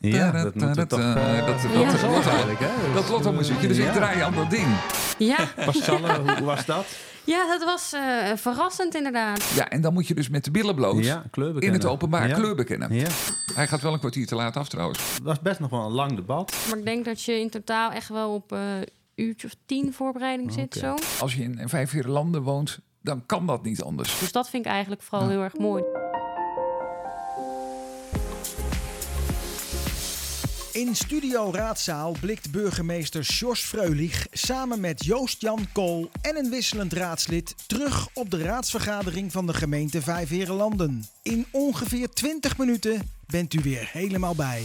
Ja, dat moeten we toch, eh, Ja. dat, dat, lotto- eigenlijk, hè? dat lotto muziekje. Dus ik draai aan dat ding. Ja, hoe was dat? ja dat was eh, verrassend inderdaad. Ja, en dan moet je dus met de billen bloot Ja, in het openbaar Ja. kleur bekennen. Ja, Hij gaat wel een kwartier te laat af trouwens. het was best nog wel een lang debat. Maar ik denk dat je in totaal echt wel op eh uurtje of tien voorbereiding zit zo. Als je in vijf vier landen woont, dan kan dat niet anders. Dus dat vind ik eigenlijk vooral heel erg mooi. In Studio Raadzaal blikt burgemeester Jos Freulich samen met Joost-Jan Kool en een wisselend raadslid terug op de raadsvergadering van de gemeente Vijfherenlanden. In ongeveer 20 minuten bent u weer helemaal bij.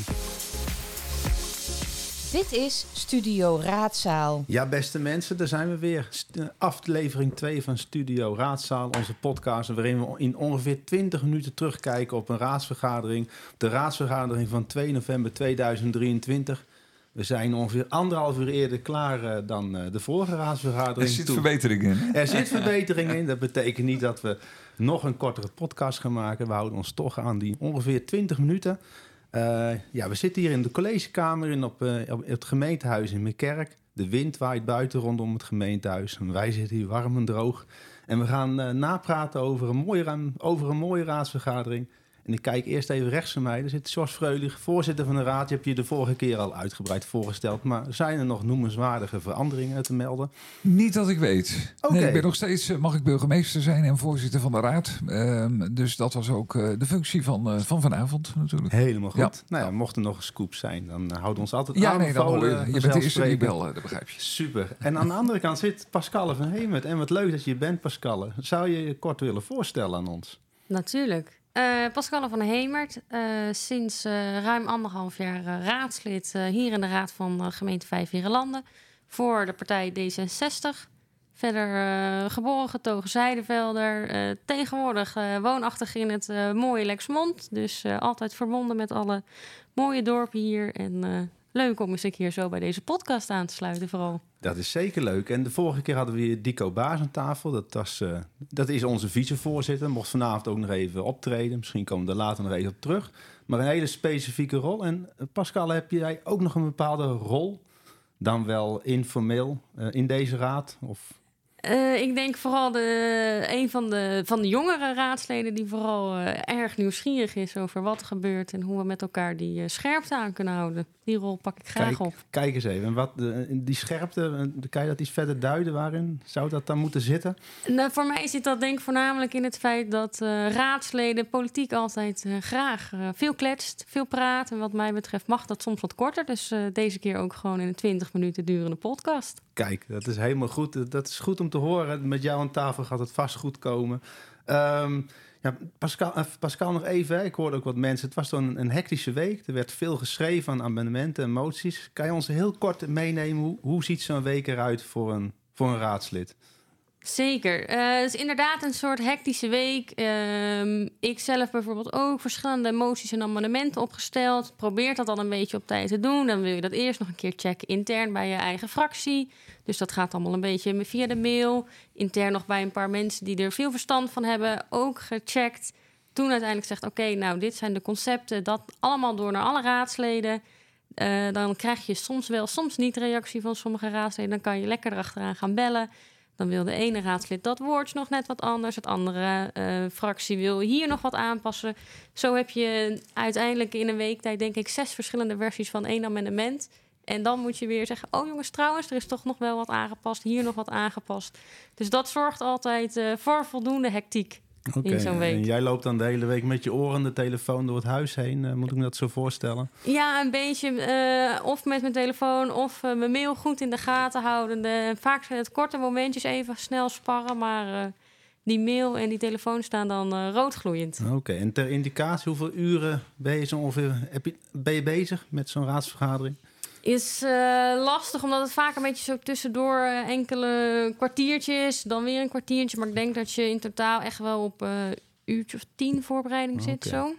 Dit is Studio Raadzaal. Ja, beste mensen, daar zijn we weer. Eh, Aflevering 2 van Studio Raadzaal, onze podcast... waarin we in ongeveer 20 minuten terugkijken op een raadsvergadering. De raadsvergadering van 2 november 2023. We zijn ongeveer anderhalf uur eerder klaar eh, dan eh, de vorige Er raadsvergadering. zit Toen- verbetering in. Er zit verbetering in. Dat betekent niet dat we nog een kortere podcast gaan maken. We houden ons toch aan die ongeveer 20 minuten. Eh, ja, we zitten hier in de collegekamer in op, eh, op het gemeentehuis in Meerkerk. De wind waait buiten rondom het gemeentehuis. En wij zitten hier warm en droog. En we gaan eh, napraten over een, mooie, over een mooie raadsvergadering. En ik kijk eerst even rechts van mij. Daar zit Jos Freulich, voorzitter van de raad. Je hebt je de vorige keer al uitgebreid voorgesteld. Maar zijn er nog noemenswaardige veranderingen te melden? Niet dat ik weet. Oké. Nee, ik ben nog steeds, eh, mag ik burgemeester zijn en voorzitter van de raad. Ehm, dus dat was ook eh, de functie van, eh, van vanavond natuurlijk. Helemaal goed. Ja. Nou ja, mocht er nog een scoop zijn, dan houden we ons altijd Ja, aan. nee, dan hoor je. Je bent de eerste die dat begrijp je. Super. En aan de andere kant zit Pascal van Hemert. En wat leuk dat je bent, Pascal. Zou je je kort willen voorstellen aan ons? Natuurlijk. Eh Pascal van Hemert, eh, sinds eh, ruim anderhalf jaar raadslid hier in de raad van gemeente Vijfherenlanden voor de partij D66. Verder geboren getogen Zijdevelder, tegenwoordig woonachtig in het mooie Lexmond. Dus altijd verbonden met alle mooie dorpen hier. En leuk om eens een keer zo bij deze podcast aan te sluiten vooral. Dat is zeker leuk. En de vorige keer hadden we Dico Baas aan tafel. Dat, was, eh, dat is onze vicevoorzitter. Mocht vanavond ook nog even optreden. Misschien komen we er later nog even op terug. Maar een hele specifieke rol. En eh, Pascal, heb jij ook nog een bepaalde rol? Dan wel informeel eh, in deze raad? Of Eh, ik denk vooral de, een van de, van de jongere raadsleden die vooral eh, erg nieuwsgierig is over wat er gebeurt en hoe we met elkaar die eh, scherpte aan kunnen houden. Die rol pak ik graag Kijk, op. Kijk eens even. En wat, die scherpte, kan je dat iets verder duiden? Waarin zou dat dan moeten zitten? Nou, voor mij zit dat denk ik voornamelijk in het feit dat raadsleden politiek altijd graag veel kletst, veel praat. En wat mij betreft mag dat soms wat korter. Dus deze keer ook gewoon in een 20 minuten durende podcast. Kijk, dat is helemaal goed. Dat is goed om te horen. Met jou aan tafel gaat het vast goed komen. Ehm, ja, Pascal, eh, Pascal, nog even. Ik hoorde ook wat mensen. Het was dan een hectische week. Er werd veel geschreven aan amendementen en moties. Kan je ons heel kort meenemen? Hoe, hoe ziet zo'n week eruit voor een, voor een raadslid? Zeker. Eh, het is inderdaad een soort hectische week. Ehm, ik zelf bijvoorbeeld ook verschillende moties en amendementen opgesteld. Probeer dat dan een beetje op tijd te doen. Dan wil je dat eerst nog een keer checken intern bij je eigen fractie. Dus dat gaat allemaal een beetje via de mail. Intern nog bij een paar mensen die er veel verstand van hebben. Ook gecheckt. Toen uiteindelijk zegt, oké, nou dit zijn de concepten. Dat allemaal door naar alle raadsleden. Eh, dan krijg je soms wel, soms niet reactie van sommige raadsleden. Dan kan je lekker erachteraan gaan bellen. Dan wil de ene raadslid dat woordje nog net wat anders. Het andere eh, fractie wil hier nog wat aanpassen. Zo heb je uiteindelijk in een week tijd denk ik zes verschillende versies van één amendement. En dan moet je weer zeggen, oh jongens, trouwens, er is toch nog wel wat aangepast. Hier nog wat aangepast. Dus dat zorgt altijd eh, voor voldoende hectiek in zo'n En jij loopt dan de hele week met je oren de telefoon door het huis heen. Eh, moet ik me dat zo voorstellen? Ja, een beetje. eh, of met mijn telefoon of eh, mijn mail goed in de gaten houdende. Vaak zijn het korte momentjes even snel sparren, maar die mail en die telefoon staan dan roodgloeiend. Oké, en ter indicatie, hoeveel uren ben je zo ongeveer ben je bezig met zo'n raadsvergadering? Is eh, lastig, omdat het vaak een beetje zo tussendoor eh, enkele kwartiertjes, dan weer een kwartiertje. Maar ik denk dat je in totaal echt wel op eh uurtje of tien voorbereiding zit zo.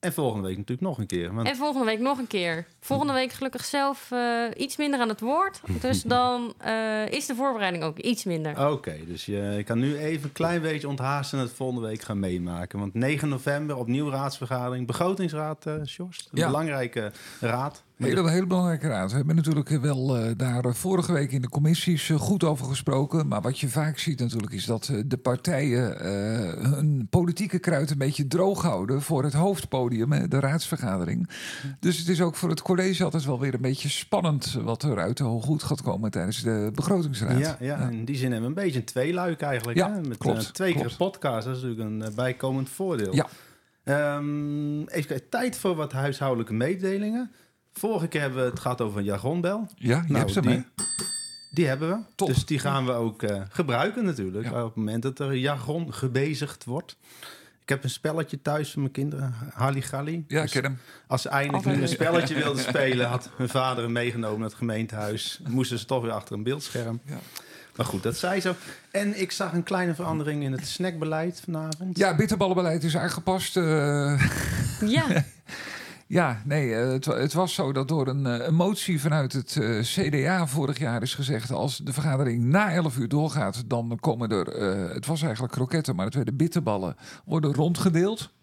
En volgende week natuurlijk nog een keer. Want En volgende week nog een keer. Volgende week gelukkig zelf eh, iets minder aan het woord. Dus dan eh, is de voorbereiding ook iets minder. Oké, dus je, kan nu even een klein beetje onthaasten en het volgende week gaan meemaken. Want 9 november opnieuw raadsvergadering. Begrotingsraad, Sjors. Een Ja. belangrijke raad. Hele, hele belangrijke raad. We hebben natuurlijk wel eh, daar eh, vorige week in de commissies eh, goed over gesproken. Maar wat je vaak ziet natuurlijk is dat de partijen hun politieke kruid een beetje droog houden voor het hoofdpodium, hè, de raadsvergadering. Dus het is ook voor het college altijd wel weer een beetje spannend wat er uit de hooghoed gaat komen tijdens de begrotingsraad. Ja, ja, in die zin hebben we een beetje een tweeluik eigenlijk. Ja, hè? Met klopt, twee keer klopt. een podcast, dat is natuurlijk een bijkomend voordeel. Ja. Ehm, even kijken, tijd voor wat huishoudelijke mededelingen. Vorige keer hebben we het gehad over een jargonbel. Ja, je Nou, hebt hem, die- hè? Die hebben we. Top. Dus die gaan we ook eh, gebruiken natuurlijk. Ja. Op het moment dat er jargon gebezigd wordt. Ik heb een spelletje thuis voor mijn kinderen. Halligalli. Ja, ik Dus ken hem. als ze eindelijk nu een spelletje wilden spelen... had hun vader hem meegenomen naar het gemeentehuis. Moesten ze toch weer achter een beeldscherm. Ja. Maar goed, dat zei zo. En ik zag een kleine verandering in het snackbeleid vanavond. Ja, bitterballenbeleid is aangepast. eh, Ja, Ja, nee, eh, het, wa- het was zo dat door een, eh, motie vanuit het eh, CDA vorig jaar is gezegd... als de vergadering na 11 uur doorgaat, dan komen er... het was eigenlijk kroketten, maar het werden bitterballen, worden rondgedeeld.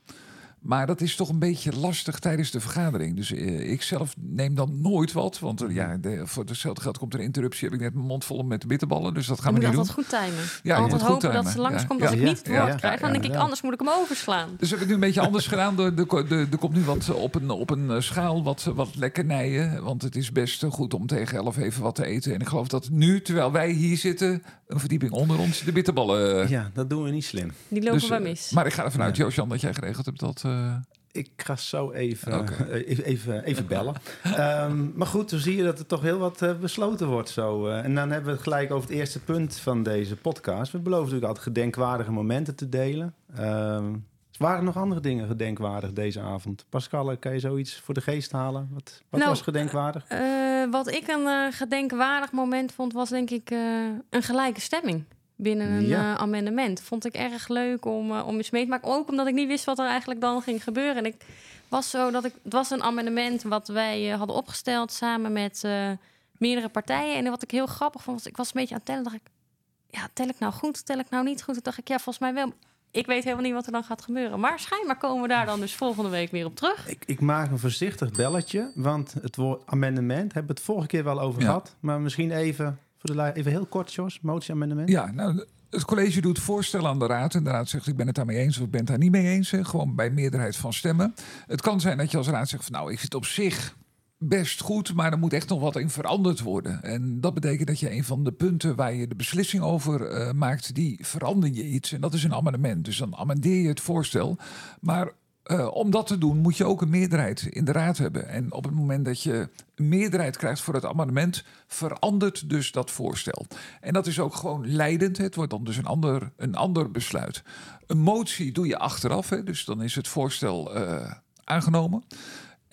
Maar dat is toch een beetje lastig tijdens de vergadering. Dus eh, ik zelf neem dan nooit wat. Want eh, ja, de, voor hetzelfde geld komt er een interruptie. Heb ik net mijn mond vol met de bitterballen. Dus dat gaan je we moet niet doen. altijd goed timen. Ja, altijd moet hopen dat ze langskomt Ja, als ja. ik niet het woord ja, krijg. Dan denk ik, anders moet ik hem overslaan. Dus heb ik nu een beetje anders gedaan. Er, er komt nu wat op een, op een eh, schaal wat, wat lekkernijen. Want het is best goed om tegen 11 even wat te eten. En ik geloof dat nu, terwijl wij hier zitten, een verdieping onder ons, de bitterballen. eh, Ja, dat doen we niet slim. Die lopen dus, wij eh, mis. Maar ik ga ervan uit, Ja. Joosjan, dat jij geregeld hebt dat. eh, Ik ga zo even, even, even, even bellen. Ehm, maar goed, dan zie je dat er toch heel wat besloten wordt zo. eh. en dan hebben we het gelijk over het eerste punt van deze podcast. We beloven natuurlijk altijd gedenkwaardige momenten te delen. Ehm, waren nog andere dingen gedenkwaardig deze avond? Pascal, kan je zoiets voor de geest halen? Wat, wat Nou, was gedenkwaardig? Eh, wat ik een eh, gedenkwaardig moment vond, was denk ik eh, een gelijke stemming binnen een Ja. eh, amendement. Vond ik erg leuk om, eh, om eens mee te maken. Ook omdat ik niet wist wat er eigenlijk dan ging gebeuren. En ik was zo dat ik. Het was een amendement wat wij eh, hadden opgesteld samen met eh, meerdere partijen. En wat ik heel grappig vond, was ik was een beetje aan het tellen. Dacht ik, ja, tel ik nou goed? Tel ik nou niet goed? Toen dacht ik, ja, volgens mij wel. Ik weet helemaal niet wat er dan gaat gebeuren. Maar schijnbaar komen we daar dan dus volgende week weer op terug. Ik, ik maak een voorzichtig belletje, want het woord amendement hebben we het vorige keer wel over Ja. gehad. Maar misschien even, voor de, even heel kort, Jos, motie-amendement. ja, nou, het college doet voorstellen aan de raad. En de raad zegt, ik ben het daarmee eens of ik ben het daar niet mee eens. hè. Gewoon bij meerderheid van stemmen. Het kan zijn dat je als raad zegt, van, nou, ik vind het op zich best goed, maar er moet echt nog wat in veranderd worden. En dat betekent dat je een van de punten waar je de beslissing over eh, maakt, die verander je iets. En dat is een amendement. Dus dan amendeer je het voorstel. Maar eh, om dat te doen moet je ook een meerderheid in de raad hebben. En op het moment dat je een meerderheid krijgt voor het amendement, verandert dus dat voorstel. En dat is ook gewoon leidend. Het wordt dan dus een ander, een ander besluit. Een motie doe je achteraf, hè, dus dan is het voorstel eh, aangenomen.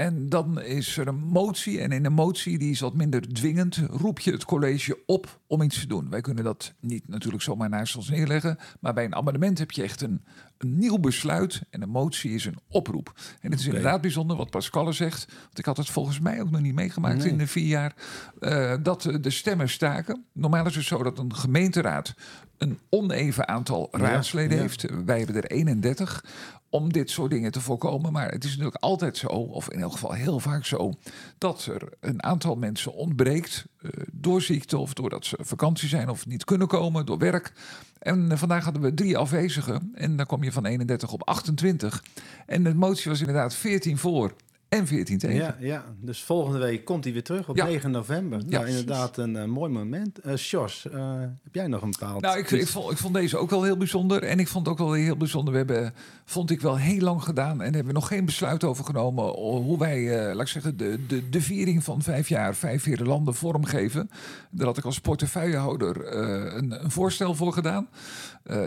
En dan is er een motie. En in een motie, die is wat minder dwingend, roep je het college op om iets te doen. Wij kunnen dat niet natuurlijk zomaar naast ons neerleggen. Maar bij een amendement heb je echt een, een nieuw besluit. En een motie is een oproep. En het is inderdaad bijzonder wat Pascal zegt. Want ik had het volgens mij ook nog niet meegemaakt Nee. in de vier jaar. eh, dat eh, de stemmen staken. Normaal is het zo dat een gemeenteraad een oneven aantal raadsleden ja. heeft. Wij hebben er 31 om dit soort dingen te voorkomen. Maar het is natuurlijk altijd zo, of in elk geval heel vaak zo, dat er een aantal mensen ontbreekt door ziekte of doordat ze vakantie zijn of niet kunnen komen door werk. En eh, vandaag hadden we drie afwezigen en dan kom je van 31 op 28. En de motie was inderdaad 14 voor en 14 tegen. Ja, ja, dus volgende week komt hij weer terug op Ja. 9 november. Ja. nou, inderdaad een eh, mooi moment. Eh Sjors, eh, heb jij nog een bepaald... Nou, ik, ik, vond, ik vond deze ook wel heel bijzonder. En ik vond het ook wel heel bijzonder. We hebben, vond ik wel heel lang gedaan. En hebben nog geen besluit over genomen. Hoe wij, laat ik zeggen, de, de, de viering van vijf jaar, vijf vierde landen vormgeven. Daar had ik als portefeuillehouder eh, een, een voorstel voor gedaan.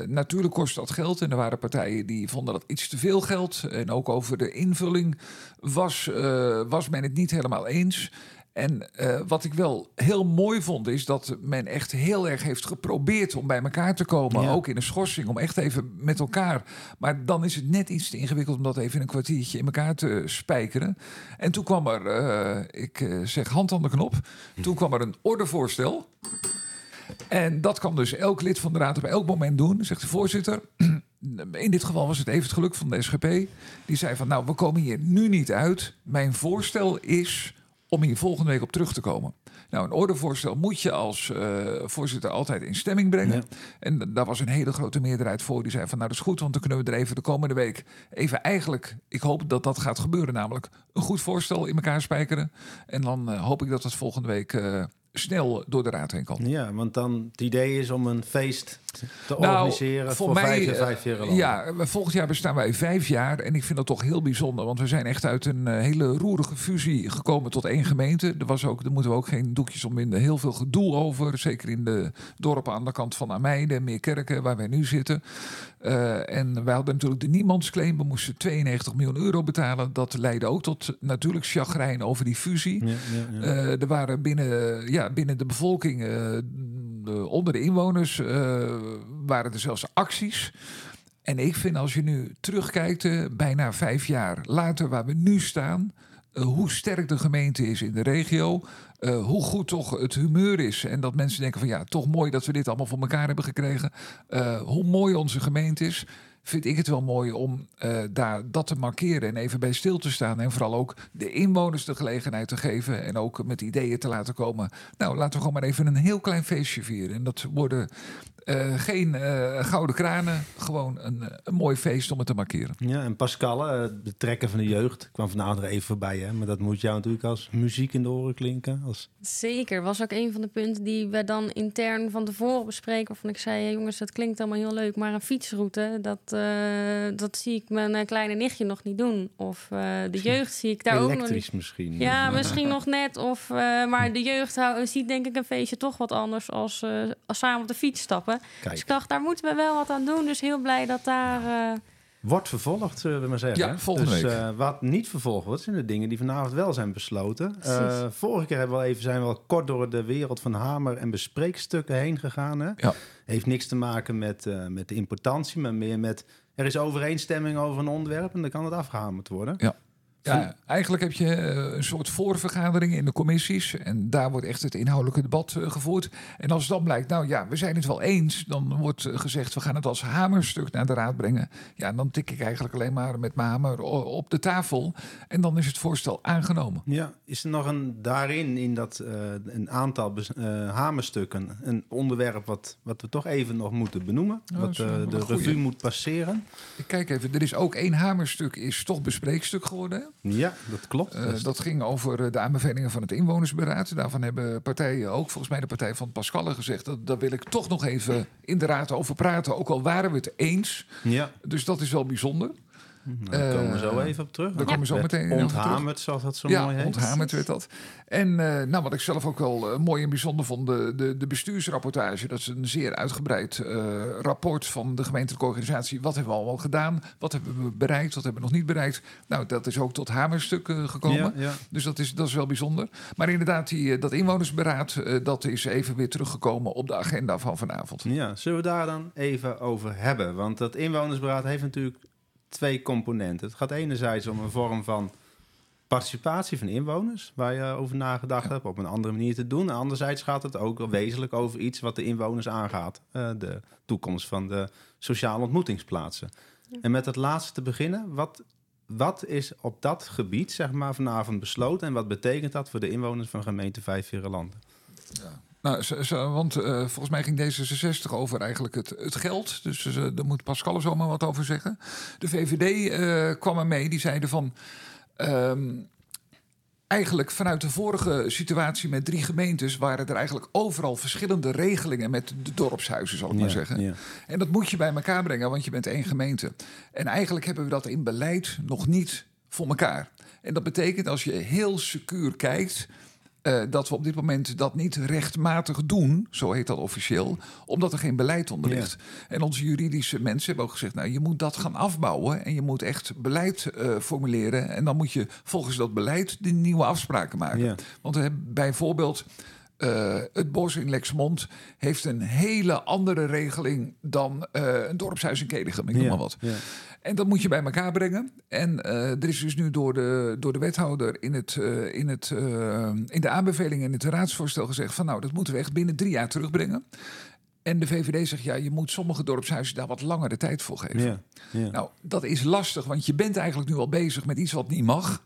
Natuurlijk kost dat geld. En er waren partijen die vonden dat iets te veel geld. En ook over de invulling was, eh, was men het niet helemaal eens. En eh, wat ik wel heel mooi vond, is dat men echt heel erg heeft geprobeerd om bij elkaar te komen. Ja. Ook in een schorsing, om echt even met elkaar. Maar dan is het net iets te ingewikkeld om dat even in een kwartiertje in elkaar te spijkeren. En toen kwam er, eh, ik zeg hand aan de knop, toen kwam er een ordevoorstel. En dat kan dus elk lid van de raad op elk moment doen, zegt de voorzitter. In dit geval was het even het geluk van de SGP. Die zei van, nou, we komen hier nu niet uit. Mijn voorstel is om hier volgende week op terug te komen. Nou, een ordevoorstel moet je als eh, voorzitter altijd in stemming brengen. Ja. En daar was een hele grote meerderheid voor. Die zei van, nou, dat is goed, want dan kunnen we er even de komende week... even eigenlijk, ik hoop dat dat gaat gebeuren namelijk... een goed voorstel in elkaar spijkeren. En dan eh, hoop ik dat het volgende week... eh, snel door de raad heen kan. Ja, want dan het idee is om een feest te Nou, organiseren voor, vijf, eh, vijf jaar lang. Ja, volgend jaar bestaan wij vijf jaar. En ik vind dat toch heel bijzonder. Want we zijn echt uit een eh, hele roerige fusie gekomen tot één gemeente. Er was ook, daar moeten we ook geen doekjes om winden. Heel veel gedoe over. Zeker in de dorpen aan de kant van Ameide, Meerkerken, waar wij nu zitten. Eh, en wij hadden natuurlijk de niemandsclaim. We moesten 92 miljoen euro betalen. Dat leidde ook tot natuurlijk chagrijn over die fusie. Ja, ja, ja. Eh, er waren binnen, ja, binnen de bevolking, eh, de- onder de inwoners, eh, waren er zelfs acties. En ik vind als je nu terugkijkt, eh, bijna vijf jaar later waar we nu staan, hoe sterk de gemeente is in de regio, hoe goed toch het humeur is. En dat mensen denken van ja, toch mooi dat we dit allemaal voor elkaar hebben gekregen. Hoe mooi onze gemeente is. Vind ik het wel mooi om eh, daar dat te markeren en even bij stil te staan. En vooral ook de inwoners de gelegenheid te geven. En ook met ideeën te laten komen. Nou, laten we gewoon maar even een heel klein feestje vieren. En dat worden eh, geen eh, gouden kranen. Gewoon een, eh, een mooi feest om het te markeren. Ja, en Pascal, eh, het betrekken van de jeugd, kwam vanavond er even voorbij. Hè? Maar dat moet jou natuurlijk als muziek in de oren klinken. Als... Zeker, was ook een van de punten die we dan intern van tevoren bespreken. Waarvan ik zei, jongens, dat klinkt allemaal heel leuk, maar een fietsroute, dat, eh, dat zie ik mijn kleine nichtje nog niet doen. Of eh, de jeugd zie ik daar ook nog Elektrisch misschien. Ja, misschien nog net. Of, eh, maar de jeugd ziet denk ik een feestje toch wat anders als, eh, als samen op de fiets stappen. Dus Kijk, ik dacht, daar moeten we wel wat aan doen. Dus heel blij dat daar... eh, wordt vervolgd, zullen we maar zeggen. Ja, volgende dus, week. eh, wat niet vervolgd wordt, zijn de dingen die vanavond wel zijn besloten. Eh, vorige keer hebben we al even, zijn we al kort door de wereld van hamer en bespreekstukken heen gegaan. Hè? Ja. Heeft niks te maken met, eh, met de importantie, maar meer met... Er is overeenstemming over een onderwerp en dan kan het afgehamerd worden. Ja, eigenlijk heb je eh, een soort voorvergadering in de commissies. En daar wordt echt het inhoudelijke debat eh, gevoerd. En als het dan blijkt, nou ja, we zijn het wel eens. Dan wordt eh, gezegd, we gaan het als hamerstuk naar de raad brengen. Ja, dan tik ik eigenlijk alleen maar met mijn hamer op de tafel. En dan is het voorstel aangenomen. Ja, is er nog een daarin, in dat een aantal hamerstukken, een onderwerp wat, wat we toch even nog moeten benoemen? Ja, wat de revue moet passeren? Ik kijk even, er is ook één hamerstuk, is toch bespreekstuk geworden. Ja, dat klopt. Eh, Dat ging over eh, de aanbevelingen van het inwonersberaad. Daarvan hebben partijen, ook volgens mij de partij van Pascalle, gezegd... Dat, daar wil ik toch nog even in de raad over praten. Ook al waren we het eens. ja, Dus dat is wel bijzonder. Nou, daar komen we zo Eh, even op terug. daar komen we zo meteen Onthamerd, zoals dat zo mooi heet. onthamerd werd dat. En eh, nou, wat ik zelf ook wel eh, mooi en bijzonder vond... De, de, de bestuursrapportage. Dat is een zeer uitgebreid eh, rapport van de gemeentelijke organisatie. Wat hebben we allemaal gedaan? Wat hebben we bereikt? Wat hebben we nog niet bereikt? Nou, dat is ook tot hamerstukken gekomen. Dus dat is, dat is wel bijzonder. Maar inderdaad, die, eh, dat inwonersberaad, eh, dat is even weer teruggekomen op de agenda van vanavond. Ja, zullen we daar dan even over hebben? Want dat inwonersberaad heeft natuurlijk twee componenten. Het gaat enerzijds om een vorm van participatie van inwoners, waar je over nagedacht hebt, op een andere manier te doen. En anderzijds gaat het ook wezenlijk over iets wat de inwoners aangaat. eh, de toekomst van de sociale ontmoetingsplaatsen. En met het laatste te beginnen, wat, wat is op dat gebied zeg maar, vanavond besloten en wat betekent dat voor de inwoners van gemeente Vijfverenlanden? Nou, zo- zo- want eh, volgens mij ging D66 over eigenlijk het, het geld. Dus eh, daar moet Pascal zomaar wat over zeggen. De VVD eh, kwam er mee, die zeiden van... ehm, eigenlijk vanuit de vorige situatie met drie gemeentes... waren er eigenlijk overal verschillende regelingen met de dorpshuizen, zal ik maar zeggen. Ja. En dat moet je bij elkaar brengen, want je bent één gemeente. En eigenlijk hebben we dat in beleid nog niet voor elkaar. En dat betekent als je heel secuur kijkt. Eh, dat we op dit moment dat niet rechtmatig doen, zo heet dat officieel, omdat er geen beleid onder Ja. ligt. En onze juridische mensen hebben ook gezegd, nou je moet dat gaan afbouwen en je moet echt beleid eh, formuleren en dan moet je volgens dat beleid de nieuwe afspraken maken. Ja. Want we hebben bijvoorbeeld eh, het bos in Lexmond heeft een hele andere regeling dan een dorpshuis in Kedegem, ik noem Ja, maar wat. En dat moet je bij elkaar brengen. En eh, er is dus nu door de, door de wethouder in, het, eh, in, het, eh, in de aanbeveling in het raadsvoorstel gezegd van nou, dat moeten we echt binnen drie jaar terugbrengen. En de VVD zegt ja, je moet sommige dorpshuizen daar wat langer de tijd voor geven. Ja, ja. Nou, dat is lastig, want je bent eigenlijk nu al bezig met iets wat niet mag.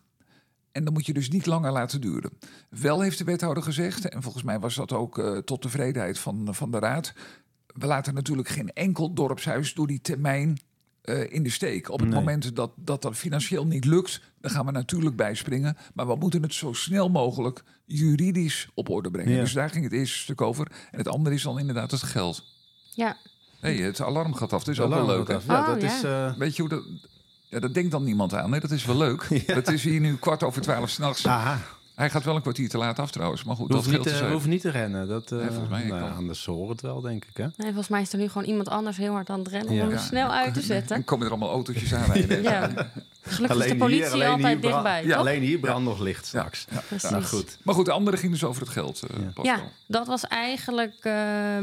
En dan moet je dus niet langer laten duren. Wel heeft de wethouder gezegd, en volgens mij was dat ook tot tevredenheid van, van de raad. We laten natuurlijk geen enkel dorpshuis door die termijn eh, in de steek. Op het Nee. moment dat, dat dat financieel niet lukt, dan gaan we natuurlijk bijspringen. Maar we moeten het zo snel mogelijk juridisch op orde brengen. Ja. Dus daar ging het eerste stuk over. En het andere is dan inderdaad het geld. Ja, Hey, het alarm gaat af, dat is ook wel leuk. af. Ja, Oh, dat ja. is... eh, Weet je hoe dat... Ja, dat denkt dan niemand aan. Nee, dat is wel leuk. Het is hier nu kwart over twaalf s'nachts. Hij gaat wel een kwartier te laat af trouwens. Maar goed, dat niet, te te, hoeven niet te rennen. Dat, eh, Nee, volgens mij nou, wel. anders horen het wel, denk ik. Hè? nee, volgens mij is er nu gewoon iemand anders heel hard aan het rennen Ja. om hem Ja. snel uit te En zetten. komen er allemaal autootjes. Ja. Gelukkig is de politie altijd dichtbij, Ja, toch? alleen hier brandt nog licht straks. Ja. Nou, goed. Maar goed, de andere ging dus over het geld. eh, Ja. Ja, dat was eigenlijk eh,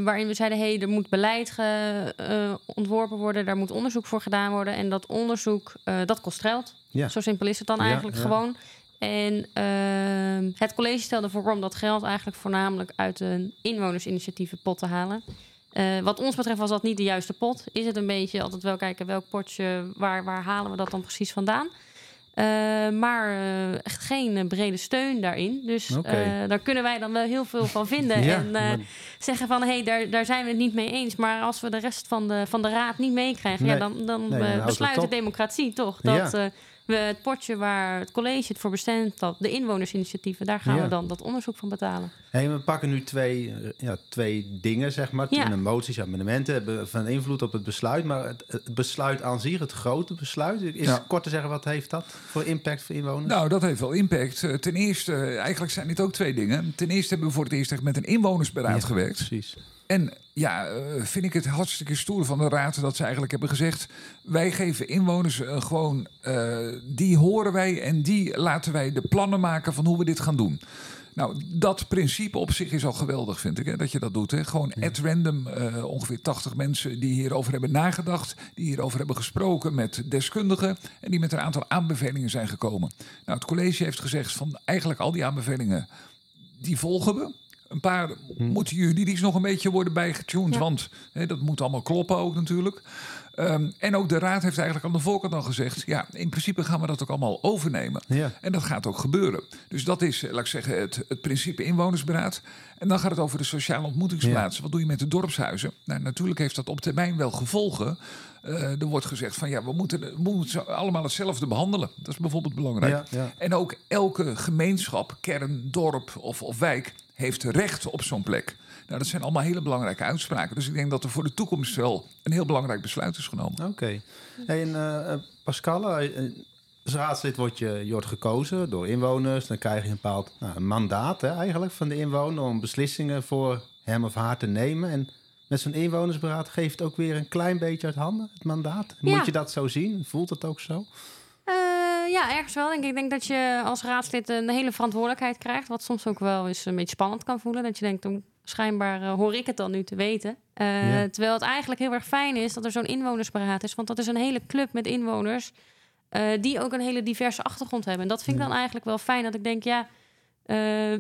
waarin we zeiden: hé, hey, er moet beleid ge- eh, ontworpen worden, daar moet onderzoek voor gedaan worden. En dat onderzoek, eh, dat kost geld. Ja. Zo simpel is het dan Ja, eigenlijk ja. gewoon. En ehm, het college stelde voor om dat geld eigenlijk voornamelijk uit een inwonersinitiatievenpot te halen. Eh, wat ons betreft was dat niet de juiste pot. Is het een beetje altijd wel kijken welk potje, waar, waar halen we dat dan precies vandaan? Eh, maar eh, echt geen brede steun daarin. Dus daar kunnen wij dan wel heel veel van vinden. Ja, en maar- zeggen van hé, hey, daar, daar zijn we het niet mee eens. Maar als we de rest van de, van de raad niet meekrijgen, ja, Nee. dan, dan Nee, besluit de democratie toch dat Ja. We het potje waar het college het voor bestemt, dat de inwonersinitiatieven, daar gaan Ja. we dan dat onderzoek van betalen. Hey, we pakken nu twee, eh, ja, twee dingen, zeg maar. Ja. De moties, amendementen hebben van invloed op het besluit. Maar het, het besluit aan zich, het grote besluit... is Ja. kort te zeggen, wat heeft dat voor impact voor inwoners? Nou, dat heeft wel impact. Eh, Ten eerste, eh, eigenlijk zijn dit ook twee dingen. Ten eerste hebben we voor het eerst echt met een inwonersberaad Ja, gewerkt. Precies. En ja, eh, vind ik het hartstikke stoer van de raad dat ze eigenlijk hebben gezegd: wij geven inwoners eh, gewoon, eh, die horen wij en die laten wij de plannen maken van hoe we dit gaan doen. Nou, dat principe op zich is al geweldig, vind ik, hè, dat je dat doet. Hè. Gewoon at random, ongeveer 80 mensen die hierover hebben nagedacht, die hierover hebben gesproken met deskundigen en die met een aantal aanbevelingen zijn gekomen. Nou, het college heeft gezegd van eigenlijk al die aanbevelingen, die volgen we. Een paar moeten juridisch nog een beetje worden bijgetuned, Ja. want hè, dat moet allemaal kloppen ook natuurlijk. Ehm, en ook de raad heeft eigenlijk aan de voorkant al gezegd... ja, in principe gaan we dat ook allemaal overnemen. Ja. En dat gaat ook gebeuren. Dus dat is, eh, laat ik zeggen, het, het principe inwonersberaad. En dan gaat het over de sociale ontmoetingsplaatsen. Wat doe je met de dorpshuizen? Nou, natuurlijk heeft dat op termijn wel gevolgen. Eh, er wordt gezegd van ja, we moeten, we moeten ze allemaal hetzelfde behandelen. Dat is bijvoorbeeld belangrijk. Ja, ja. En ook elke gemeenschap, kern, dorp of, of wijk heeft recht op zo'n plek. Nou, dat zijn allemaal hele belangrijke uitspraken. Dus ik denk dat er voor de toekomst wel een heel belangrijk besluit is genomen. Oké. Hey, en eh, eh, Pascal, eh, als raadslid word je, je wordt gekozen door inwoners. Dan krijg je een bepaald nou, een mandaat hè, eigenlijk van de inwoner... om beslissingen voor hem of haar te nemen. En met zo'n inwonersberaad geeft het ook weer een klein beetje uit handen, het mandaat. Ja. Moet je dat zo zien? Voelt het ook zo? Eh, ja, ergens wel. Denk ik. ik denk dat je als raadslid een hele verantwoordelijkheid krijgt. Wat soms ook wel eens een beetje spannend kan voelen. Dat je denkt, "Oh, schijnbaar eh, hoor ik het dan nu te weten. Eh, Ja. Terwijl het eigenlijk heel erg fijn is dat er zo'n inwonersberaad is. Want dat is een hele club met inwoners. die ook een hele diverse achtergrond hebben. En dat vind ik dan eigenlijk wel fijn. Dat ik denk, ja,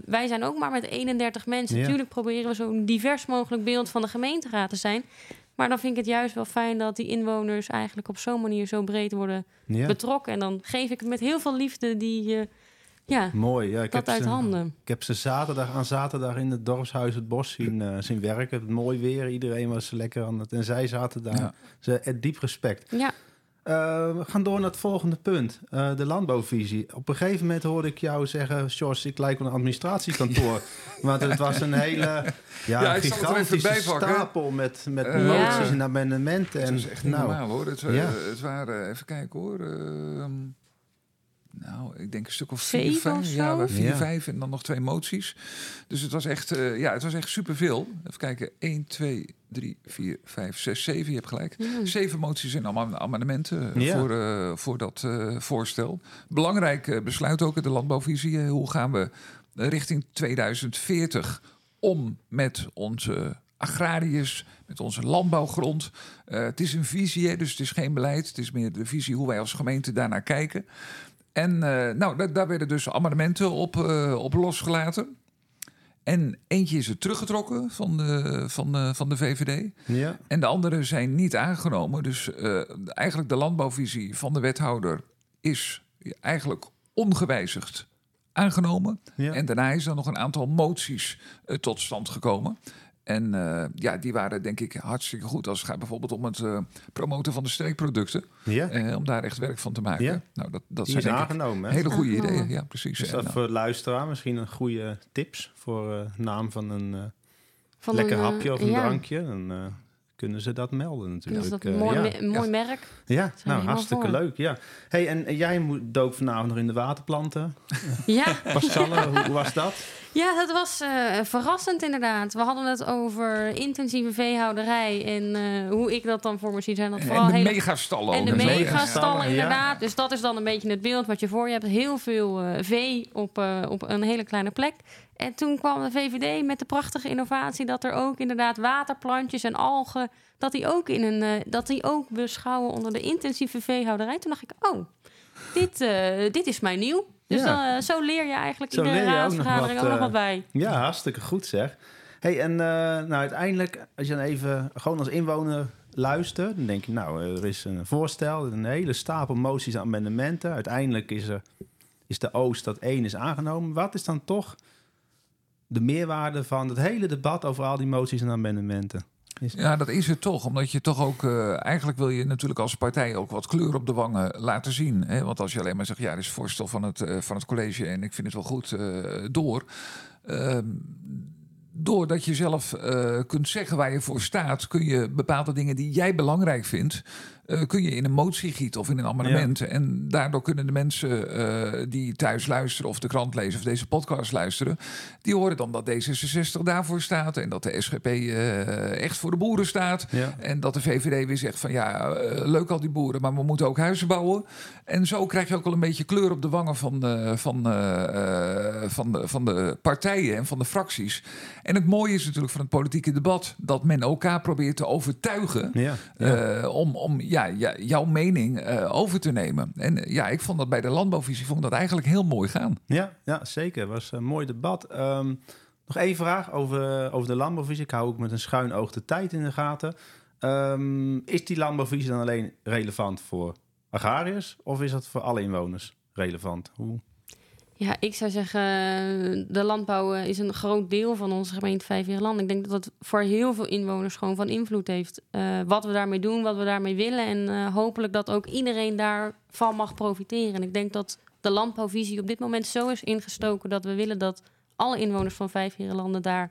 wij zijn ook maar met 31 mensen. Ja. Natuurlijk proberen we zo'n divers mogelijk beeld van de gemeenteraad te zijn. Maar dan vind ik het juist wel fijn dat die inwoners eigenlijk op zo'n manier zo breed worden Ja. betrokken. En dan geef ik met heel veel liefde die, eh, ja, Mooi. Ja, ik dat heb uit ze, handen. Ik heb ze zaterdag aan zaterdag in het dorpshuis Het Bos zien, eh, zien werken. Het mooi weer. Iedereen was lekker aan het... En zij zaten daar. Ja. Ze, eh, diep respect. Ja, Eh, we gaan door naar het volgende punt. Eh, de landbouwvisie. Op een gegeven moment hoorde ik jou zeggen... George, ik lijk wel een administratiekantoor. Want het was een hele ja, gigantische stapel... met, met Eh, moties en amendementen. Het En, is echt niet nou, normaal hoor. Het, ja. het waren, even kijken hoor. ehm, nou, ik denk een stuk of vier, vijf. Ja, vier, Ja. vijf en dan nog twee moties. Dus het was echt, eh, ja, het was echt superveel. Even kijken, 1, 2, 3, 4, 5, 6, 7. Je hebt gelijk. Hmm. Zeven moties en allemaal amendementen eh, Ja. voor, eh, voor dat eh, voorstel. Belangrijk eh, besluit ook, de landbouwvisie. hoe gaan we richting 2040 om met onze agrariërs, met onze landbouwgrond. Eh, het is een visie, hè, dus het is geen beleid. Het is meer de visie hoe wij als gemeente daarnaar kijken. En eh, nou, da- daar werden dus amendementen op, eh, op losgelaten. En eentje is er teruggetrokken van de, van de, van de VVD. Ja. En de andere zijn niet aangenomen. Dus eh, eigenlijk de landbouwvisie van de wethouder is eigenlijk ongewijzigd aangenomen. Ja. En daarna is er nog een aantal moties tot stand gekomen. En eh, ja, die waren denk ik hartstikke goed als het gaat bijvoorbeeld om het eh, promoten van de streekproducten. ja. eh, om daar echt werk van te maken. Ja. Nou, dat, dat Die zijn aangenomen. hele goede ideeën. Ja, precies. Dat nou, voor luisteraar misschien een goede tips voor eh, naam van een eh, Van lekker een, hapje of een ja. drankje? Eh, kunnen ze dat melden natuurlijk. Dus dat Eh, een mooi, ja. me- een mooi merk. Ja, nou hartstikke voor. leuk. Ja. Hey, en, en jij moet- dook vanavond nog in de waterplanten. Ja, Pascal, hoe, hoe was dat? ja, dat was eh, verrassend inderdaad. We hadden het over intensieve veehouderij en eh, hoe ik dat dan voor me zie. Zijn dat vooral en de hele megastallen En de megastallen, ja. inderdaad. Dus dat is dan een beetje het beeld wat je voor je hebt. Heel veel eh, vee op, eh, op een hele kleine plek. En toen kwam de VVD met de prachtige innovatie... dat er ook inderdaad waterplantjes en algen... dat die ook, in een, eh, dat die ook beschouwen onder de intensieve veehouderij. Toen dacht ik, oh, dit, eh, dit is mij nieuw. Dus Ja. dan, eh, zo leer je eigenlijk Zo iedere ook raadsvergadering ook wat, nog wat bij. Ja, hartstikke goed zeg. Hey, en nou, uiteindelijk, als je dan even gewoon als inwoner luistert... dan denk je, nou, er is een voorstel, een hele stapel moties en amendementen. Uiteindelijk is, er, is de oost dat één is aangenomen. Wat is dan toch de meerwaarde van het hele debat over al die moties en amendementen? Ja, dat is het toch. Omdat je toch ook... eh, eigenlijk wil je natuurlijk als partij ook wat kleur op de wangen laten zien. Hè? Want als je alleen maar zegt... ja, dit is voorstel van het, eh, van het college... en ik vind het wel goed eh, door... Ehm, doordat je zelf kunt zeggen waar je voor staat... kun je bepaalde dingen die jij belangrijk vindt... eh, kun je in een motie gieten of in een amendement. En daardoor kunnen de mensen eh, die thuis luisteren... of de krant lezen of deze podcast luisteren... die horen dan dat D66 daarvoor staat... en dat de SGP eh, echt voor de boeren staat... Ja. En dat de VVD weer zegt van ja, leuk al die boeren, maar we moeten ook huizen bouwen. En zo krijg je ook al een beetje kleur op de wangen van, de, van, van, de, van de partijen en van de fracties. En het mooie is natuurlijk van het politieke debat dat men elkaar probeert te overtuigen. Ja, om om ja, ja, jouw mening eh, over te nemen. En eh, ja, ik vond dat bij de landbouwvisie vond dat eigenlijk heel mooi gaan. Ja, ja zeker. Was een mooi debat. Ehm, nog één vraag over, over de landbouwvisie. Ik hou ook met een schuin oog de tijd in de gaten. Ehm, is die landbouwvisie dan alleen relevant voor agrariërs of is dat voor alle inwoners relevant? Hoe? Ja, ik zou zeggen, de landbouw eh, is een groot deel van onze gemeente Vijfheerland. Ik denk dat het voor heel veel inwoners gewoon van invloed heeft. eh, wat we daarmee doen, wat we daarmee willen. En eh, hopelijk dat ook iedereen daarvan mag profiteren. En ik denk dat de landbouwvisie op dit moment zo is ingestoken... dat we willen dat alle inwoners van Vijfheerlanden daar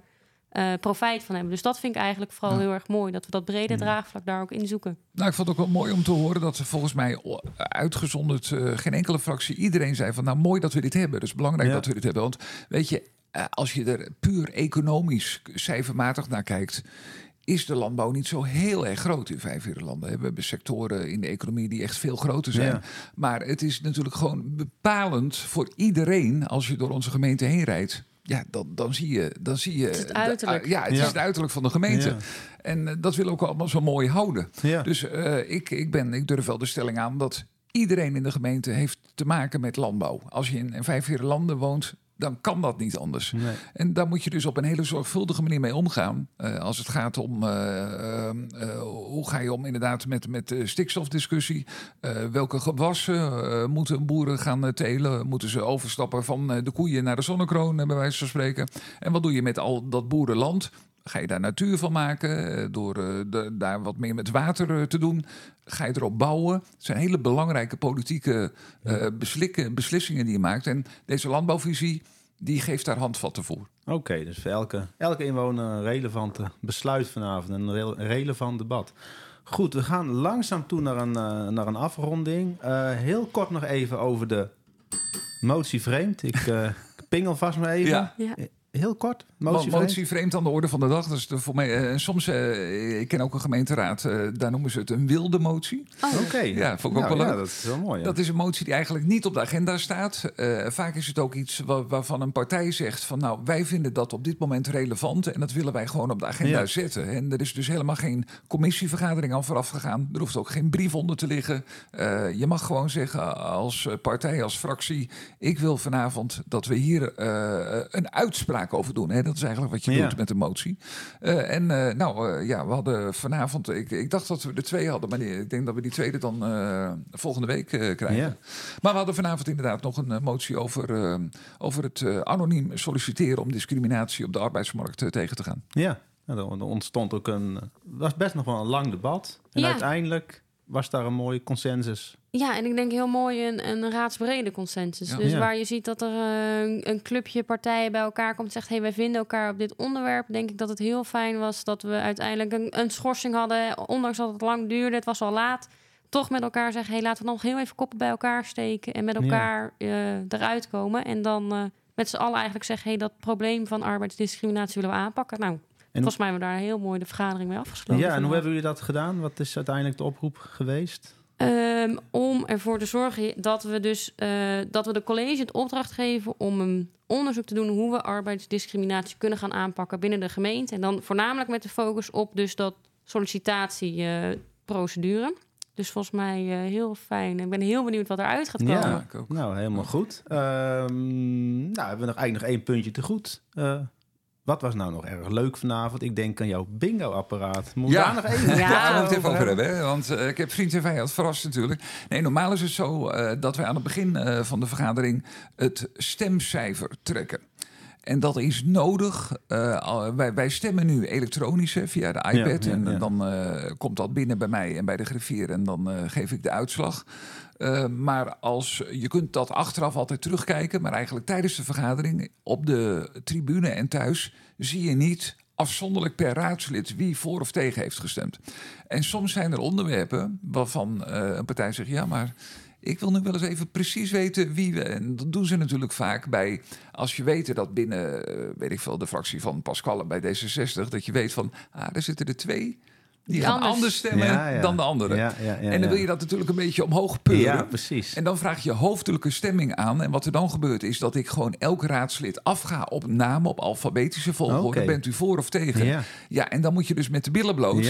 eh, profijt van hebben. Dus dat vind ik eigenlijk vooral Ja. heel erg mooi. Dat we dat brede draagvlak daar ook in zoeken. Nou, ik vond het ook wel mooi om te horen dat ze volgens mij uitgezonderd eh, geen enkele fractie, iedereen zei van nou mooi dat we dit hebben. Dus belangrijk Ja. dat we dit hebben. Want weet je, eh, als je er puur economisch, cijfermatig naar kijkt, is de landbouw niet zo heel erg groot in vijf landen. We hebben sectoren in de economie die echt veel groter zijn. Ja. Maar het is natuurlijk gewoon bepalend voor iedereen als je door onze gemeente heen rijdt. Ja, dan, dan zie je. Dan zie je Het is het de- uiterlijk. ja, het Ja. is het uiterlijk van de gemeente. Ja. En eh, dat willen we ook allemaal zo mooi houden. Ja. Dus eh, ik, ik, ben, ik durf wel de stelling aan dat iedereen in de gemeente heeft te maken met landbouw. Als je in, in vijf landen woont, dan kan dat niet anders. Nee. En daar moet je dus op een hele zorgvuldige manier mee omgaan. Eh, als het gaat om eh, eh, hoe ga je om inderdaad met, met de stikstofdiscussie. Welke gewassen moeten boeren gaan telen? Moeten ze overstappen van de koeien naar de zonnekroon, bij wijze van spreken? En wat doe je met al dat boerenland? Ga je daar natuur van maken door eh, de, daar wat meer met water eh, te doen? Ga je erop bouwen? Het zijn hele belangrijke politieke eh, beslikken, beslissingen die je maakt. En deze landbouwvisie die geeft daar handvatten voor. Oké, dus voor elke, elke inwoner een relevante besluit vanavond. Een rel- relevant debat. Goed, we gaan langzaam toe naar een, naar een afronding. Eh, heel kort nog even over de Motie vreemd. Ik pingel vast maar even. Ja. Ja. Heel kort. Mo- Motie vreemd. Motie vreemd aan de orde van de dag. Dat is de, voor mij, eh, soms, eh, ik ken ook een gemeenteraad, eh, daar noemen ze het een wilde motie. Oh, Oké. Ja, vond ik ook Nou, wel ja, leuk. dat is wel mooi. ja. Dat is een motie die eigenlijk niet op de agenda staat. Eh, vaak is het ook iets wa- waarvan een partij zegt van nou, wij vinden dat op dit moment relevant en dat willen wij gewoon op de agenda Ja. zetten. En er is dus helemaal geen commissievergadering aan vooraf gegaan. Er hoeft ook geen brief onder te liggen. Eh, je mag gewoon zeggen als partij, als fractie, ik wil vanavond dat we hier eh, een uitspraak over doen. Hè? Dat is eigenlijk wat je Ja. doet met een motie. Eh, en eh, nou eh, ja, we hadden vanavond, ik, ik dacht dat we er twee hadden, maar die- ik denk dat we die tweede dan eh, volgende week eh, krijgen. Ja. Maar we hadden vanavond inderdaad nog een motie over, over het anoniem solliciteren om discriminatie op de arbeidsmarkt tegen te gaan. Ja, er ontstond ook een... Het was best nog wel een lang debat. En Ja. uiteindelijk was daar een mooie consensus. Ja, en ik denk heel mooi een, een raadsbrede consensus. Ja. Dus Ja. waar je ziet dat er eh, een clubje partijen bij elkaar komt en zegt... hey, wij vinden elkaar op dit onderwerp. Denk ik dat het heel fijn was dat we uiteindelijk een, een schorsing hadden. Ondanks dat het lang duurde, het was al laat. Toch met elkaar zeggen, hey, laten we dan nog heel even koppen bij elkaar steken... en met Ja. elkaar eh, eruit komen. En dan eh, met z'n allen eigenlijk zeggen... hey, dat probleem van arbeidsdiscriminatie willen we aanpakken. Nou, volgens mij hebben we daar heel mooi de vergadering mee afgesloten. ja, en hoe hebben jullie dat gedaan? Wat is uiteindelijk de oproep geweest? Ehm, om ervoor te zorgen dat we dus eh, dat we de college het opdracht geven om een onderzoek te doen hoe we arbeidsdiscriminatie kunnen gaan aanpakken binnen de gemeente. En dan voornamelijk met de focus op dus dat sollicitatieprocedure. dus volgens mij eh, heel fijn. Ik ben heel benieuwd wat eruit gaat komen. Ja, ik ook. nou helemaal goed. Ehm, nou, hebben we nog eigenlijk nog één puntje te goed. Wat was nou nog erg leuk vanavond? Ik denk aan jouw bingo-apparaat. Moet Ja. daar nog even Ja. Daar we het even over hebben. Hè? Want eh, ik heb vriend en vijand verrast natuurlijk. Nee, normaal is het zo eh, dat wij aan het begin eh, van de vergadering het stemcijfer trekken. En dat is nodig. Eh, wij, wij stemmen nu elektronisch hè, via de iPad. ja, en ja. dan eh, komt dat binnen bij mij en bij de griffier. En dan eh, geef ik de uitslag. Eh, maar als, je kunt dat achteraf altijd terugkijken. Maar eigenlijk tijdens de vergadering op de tribune en thuis zie je niet afzonderlijk per raadslid wie voor of tegen heeft gestemd. En soms zijn er onderwerpen waarvan eh, een partij zegt: ja, maar ik wil nu wel eens even precies weten wie we. En dat doen ze natuurlijk vaak bij. Als je weet dat binnen, eh, weet ik veel, de fractie van Pascal bij D66, dat je weet van, ah, er zitten er twee. Die, Die gaan anders. anders stemmen Ja, ja. dan de anderen. Ja, ja, ja, en dan ja. wil je dat natuurlijk een beetje omhoog peuren. Ja, precies. En dan vraag je hoofdelijke stemming aan. En wat er dan gebeurt is dat ik gewoon elk raadslid afga op naam, op alfabetische volgorde. Bent u voor of tegen? Ja. Ja, en dan moet je dus met de billen bloot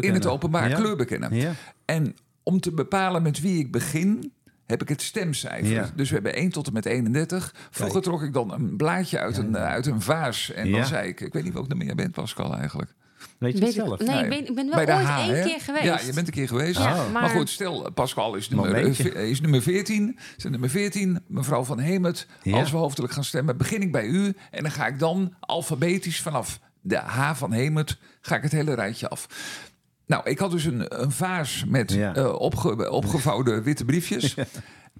in het openbaar Ja. kleur bekennen. Ja. En om te bepalen met wie ik begin, heb ik het stemcijfer. Ja. Dus we hebben 1 tot en met 31. Vroeger trok ik dan een blaadje uit, een, eh, uit een vaas. En Ja. dan zei ik, ik weet niet welk nummer jij bent, Pascal, eigenlijk. Weet je het Weet ik- zelf? nee, Nee. ik ben, ik ben wel Bij de ooit H, één hè? keer geweest. Ja, je bent een keer geweest. Ja, Oh. maar, Maar goed, stel, Pascal is nummer, Momentje. eh, is nummer 14. Is nummer 14, mevrouw van Hemert. Ja. Als we hoofdelijk gaan stemmen, begin ik bij u. En dan ga ik dan alfabetisch vanaf de H van Hemert... ga ik het hele rijtje af. Nou, ik had dus een, een vaas met Ja. eh, opge, opgevouwen witte briefjes.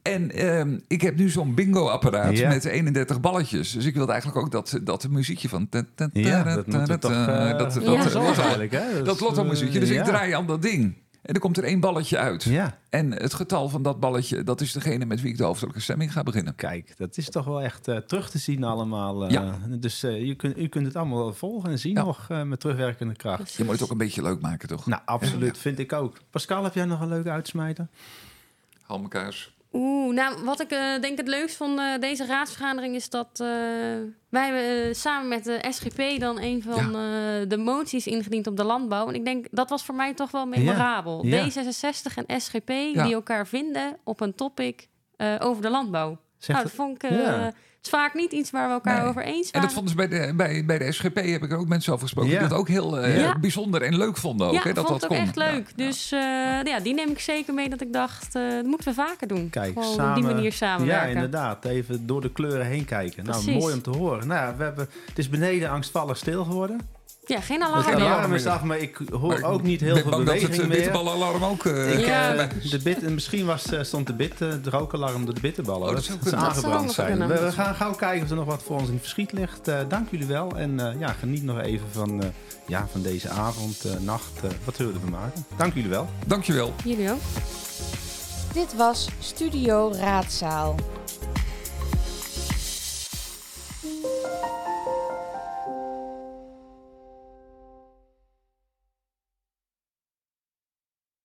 En ehm, ik heb nu zo'n bingo-apparaat Ja. met 31 balletjes. Dus ik wilde eigenlijk ook dat, dat muziekje van... Dat eh, dat, dat, Ja. dat, zorgen eigenlijk, hè? dat lotto-muziekje. Dus eh, ik ja. draai aan dat ding. En er komt er één balletje uit. Ja, En het getal van dat balletje, dat is degene met wie ik de hoofdelijke stemming ga beginnen. kijk, dat is toch wel echt eh, terug te zien allemaal. eh. Ja. Dus eh, je kunt, u kunt het allemaal wel volgen en zien Ja. nog eh, met terugwerkende kracht. Je moet het ook een beetje leuk maken, toch? Nou, absoluut, vind ik ook. Pascal, heb jij nog een leuke uitsmijter? Halmekaars. Oeh, nou, wat ik eh, denk het leukst van eh, deze raadsvergadering is dat eh, wij hebben samen met de SGP dan een van de moties ingediend op de landbouw. En ik denk dat was voor mij toch wel memorabel. Ja. D66 en SGP die elkaar vinden op een topic over de landbouw. Zegt nou, dat vond ik. eh, ja. Het is vaak niet iets waar we elkaar Nee. over eens En waren. dat vonden ze bij de, bij, bij de SGP, heb ik er ook mensen over gesproken, Ja. die dat ook heel eh, Ja. bijzonder en leuk vonden. Ook, ja, hè, ik dat vond dat het ook kon. echt Ja. leuk. Dus eh, ja, die neem ik zeker mee dat ik dacht, eh, dat moeten we vaker doen. Kijk, Gewoon samen, op die manier Ja, samenwerken. inderdaad. Even door de kleuren heen kijken. Nou, mooi om te horen. Nou, ja, we hebben, het is beneden angstvallig stil geworden. Ja, geen alarm. Geen alarm is af, maar ik hoor ook niet heel veel bang beweging dat het eh, meer. bitterbalalarm ook... Uh, de bit, misschien was, stond de bit, de rookalarm door de bitterballen. Oh, dat, dat, zou aangebrand zijn. We, we, gaan gauw kijken of er nog wat voor ons in het verschiet ligt. dank jullie wel. En ja, geniet nog even van, ja, van deze avond, nacht. wat zullen we ervan maken? Dank jullie wel. Dank je wel. Jullie ook. Dit was Studio Raadzaal.